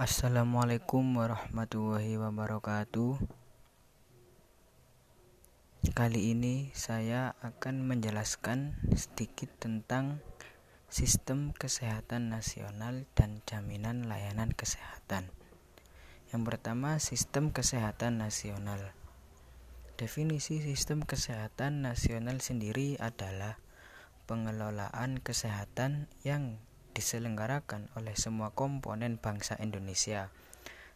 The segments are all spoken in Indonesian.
Assalamualaikum warahmatullahi wabarakatuh. Kali ini saya akan menjelaskan sedikit tentang sistem kesehatan nasional dan jaminan layanan kesehatan. Yang pertama, sistem kesehatan nasional. Definisi sistem kesehatan nasional sendiri adalah pengelolaan kesehatan yang diselenggarakan oleh semua komponen bangsa Indonesia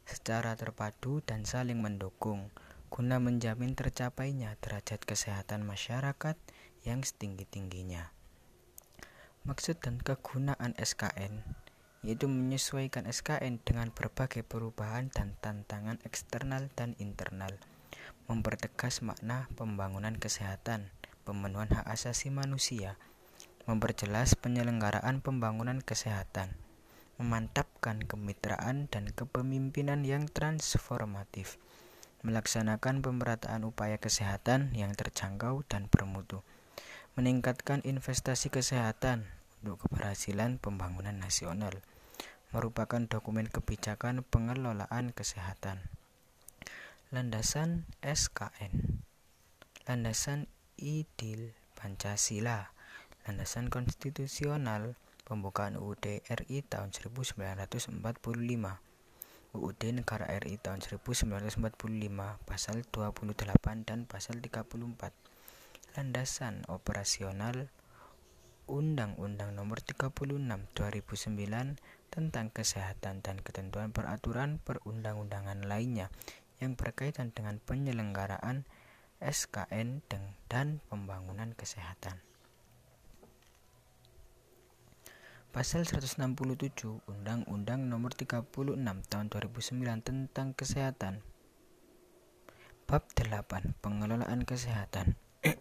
secara terpadu dan saling mendukung guna menjamin tercapainya derajat kesehatan masyarakat yang setinggi-tingginya. Maksud dan kegunaan SKN yaitu menyesuaikan SKN dengan berbagai perubahan dan tantangan eksternal dan internal, mempertegas makna pembangunan kesehatan, pemenuhan hak asasi manusia, memperjelas penyelenggaraan pembangunan kesehatan, memantapkan kemitraan dan kepemimpinan yang transformatif, melaksanakan pemerataan upaya kesehatan yang terjangkau dan bermutu, meningkatkan investasi kesehatan untuk keberhasilan pembangunan nasional, merupakan dokumen kebijakan pengelolaan kesehatan. Landasan SKN Landasan Idil Pancasila landasan konstitusional pembukaan UUD RI tahun 1945 UUD Negara RI tahun 1945 pasal 28 dan pasal 34 landasan operasional Undang-Undang Nomor 36 2009 tentang kesehatan dan ketentuan peraturan perundang-undangan lainnya yang berkaitan dengan penyelenggaraan SKN dan pembangunan kesehatan. Pasal 167 Undang-Undang Nomor 36 Tahun 2009 tentang Kesehatan. Bab 8 Pengelolaan Kesehatan.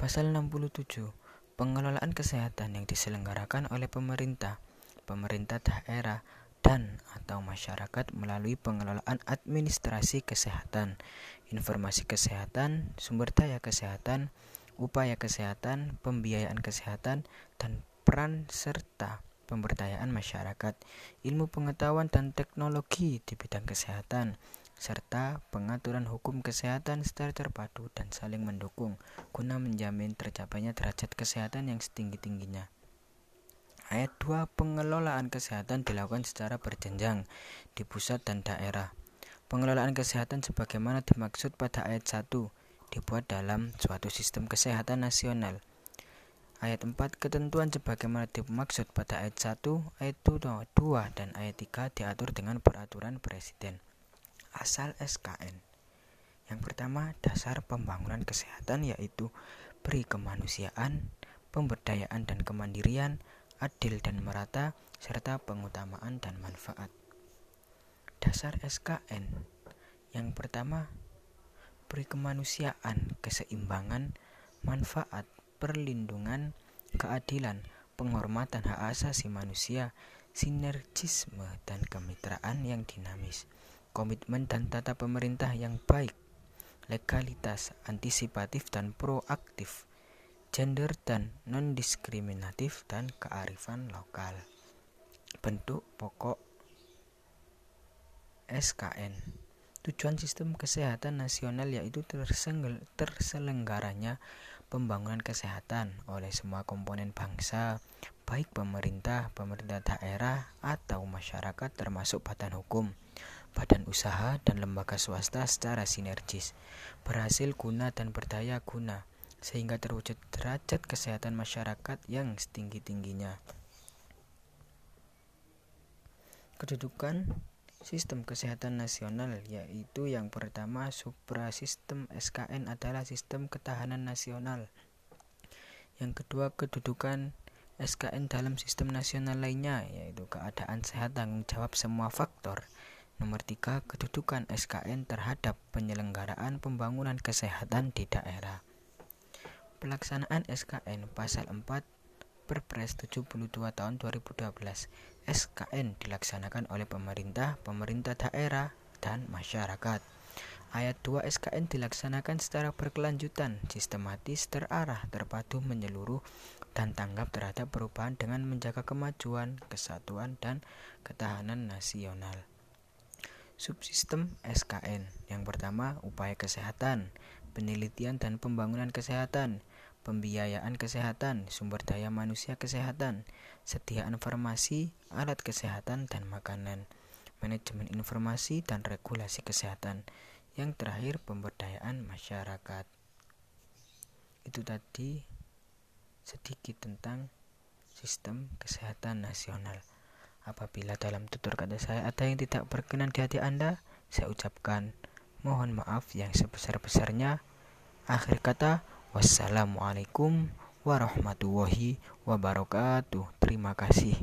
Pasal 67 Pengelolaan kesehatan yang diselenggarakan oleh pemerintah, pemerintah daerah, dan atau masyarakat melalui pengelolaan administrasi kesehatan, informasi kesehatan, sumber daya kesehatan, upaya kesehatan, pembiayaan kesehatan, dan peran serta pemberdayaan masyarakat, ilmu pengetahuan dan teknologi di bidang kesehatan, serta pengaturan hukum kesehatan secara terpadu dan saling mendukung guna menjamin tercapainya derajat kesehatan yang setinggi-tingginya. Ayat 2 pengelolaan kesehatan dilakukan secara berjenjang di pusat dan daerah. Pengelolaan kesehatan sebagaimana dimaksud pada ayat 1 dibuat dalam suatu sistem kesehatan nasional Ayat 4 ketentuan sebagaimana dimaksud pada ayat 1, ayat 2, dan ayat 3 diatur dengan peraturan presiden. Asal SKN. Yang pertama, dasar pembangunan kesehatan yaitu beri kemanusiaan, pemberdayaan dan kemandirian, adil dan merata, serta pengutamaan dan manfaat. Dasar SKN. Yang pertama, beri kemanusiaan, keseimbangan, manfaat, perlindungan, keadilan, penghormatan hak asasi manusia, sinergisme dan kemitraan yang dinamis, komitmen dan tata pemerintah yang baik, legalitas, antisipatif dan proaktif, gender dan non-diskriminatif dan kearifan lokal. Bentuk pokok SKN Tujuan sistem kesehatan nasional yaitu terselenggaranya pembangunan kesehatan oleh semua komponen bangsa, baik pemerintah, pemerintah daerah, atau masyarakat termasuk badan hukum, badan usaha, dan lembaga swasta secara sinergis, berhasil guna dan berdaya guna, sehingga terwujud derajat kesehatan masyarakat yang setinggi-tingginya. Kedudukan Sistem kesehatan nasional yaitu yang pertama suprasistem SKN adalah sistem ketahanan nasional. Yang kedua kedudukan SKN dalam sistem nasional lainnya yaitu keadaan sehat tanggung jawab semua faktor. Nomor tiga kedudukan SKN terhadap penyelenggaraan pembangunan kesehatan di daerah. Pelaksanaan SKN pasal 4 Perpres 72 tahun 2012 SKN dilaksanakan oleh pemerintah, pemerintah daerah, dan masyarakat. Ayat 2 SKN dilaksanakan secara berkelanjutan, sistematis, terarah, terpadu, menyeluruh, dan tanggap terhadap perubahan dengan menjaga kemajuan, kesatuan, dan ketahanan nasional. Subsistem SKN yang pertama, upaya kesehatan, penelitian dan pembangunan kesehatan, pembiayaan kesehatan, sumber daya manusia kesehatan, sediaan farmasi, alat kesehatan dan makanan, manajemen informasi dan regulasi kesehatan. Yang terakhir, pemberdayaan masyarakat. Itu tadi sedikit tentang sistem kesehatan nasional. Apabila dalam tutur kata saya ada yang tidak berkenan di hati Anda, saya ucapkan mohon maaf yang sebesar-besarnya. Akhir kata, wassalamualaikum warahmatullahi wabarakatuh. Terima kasih.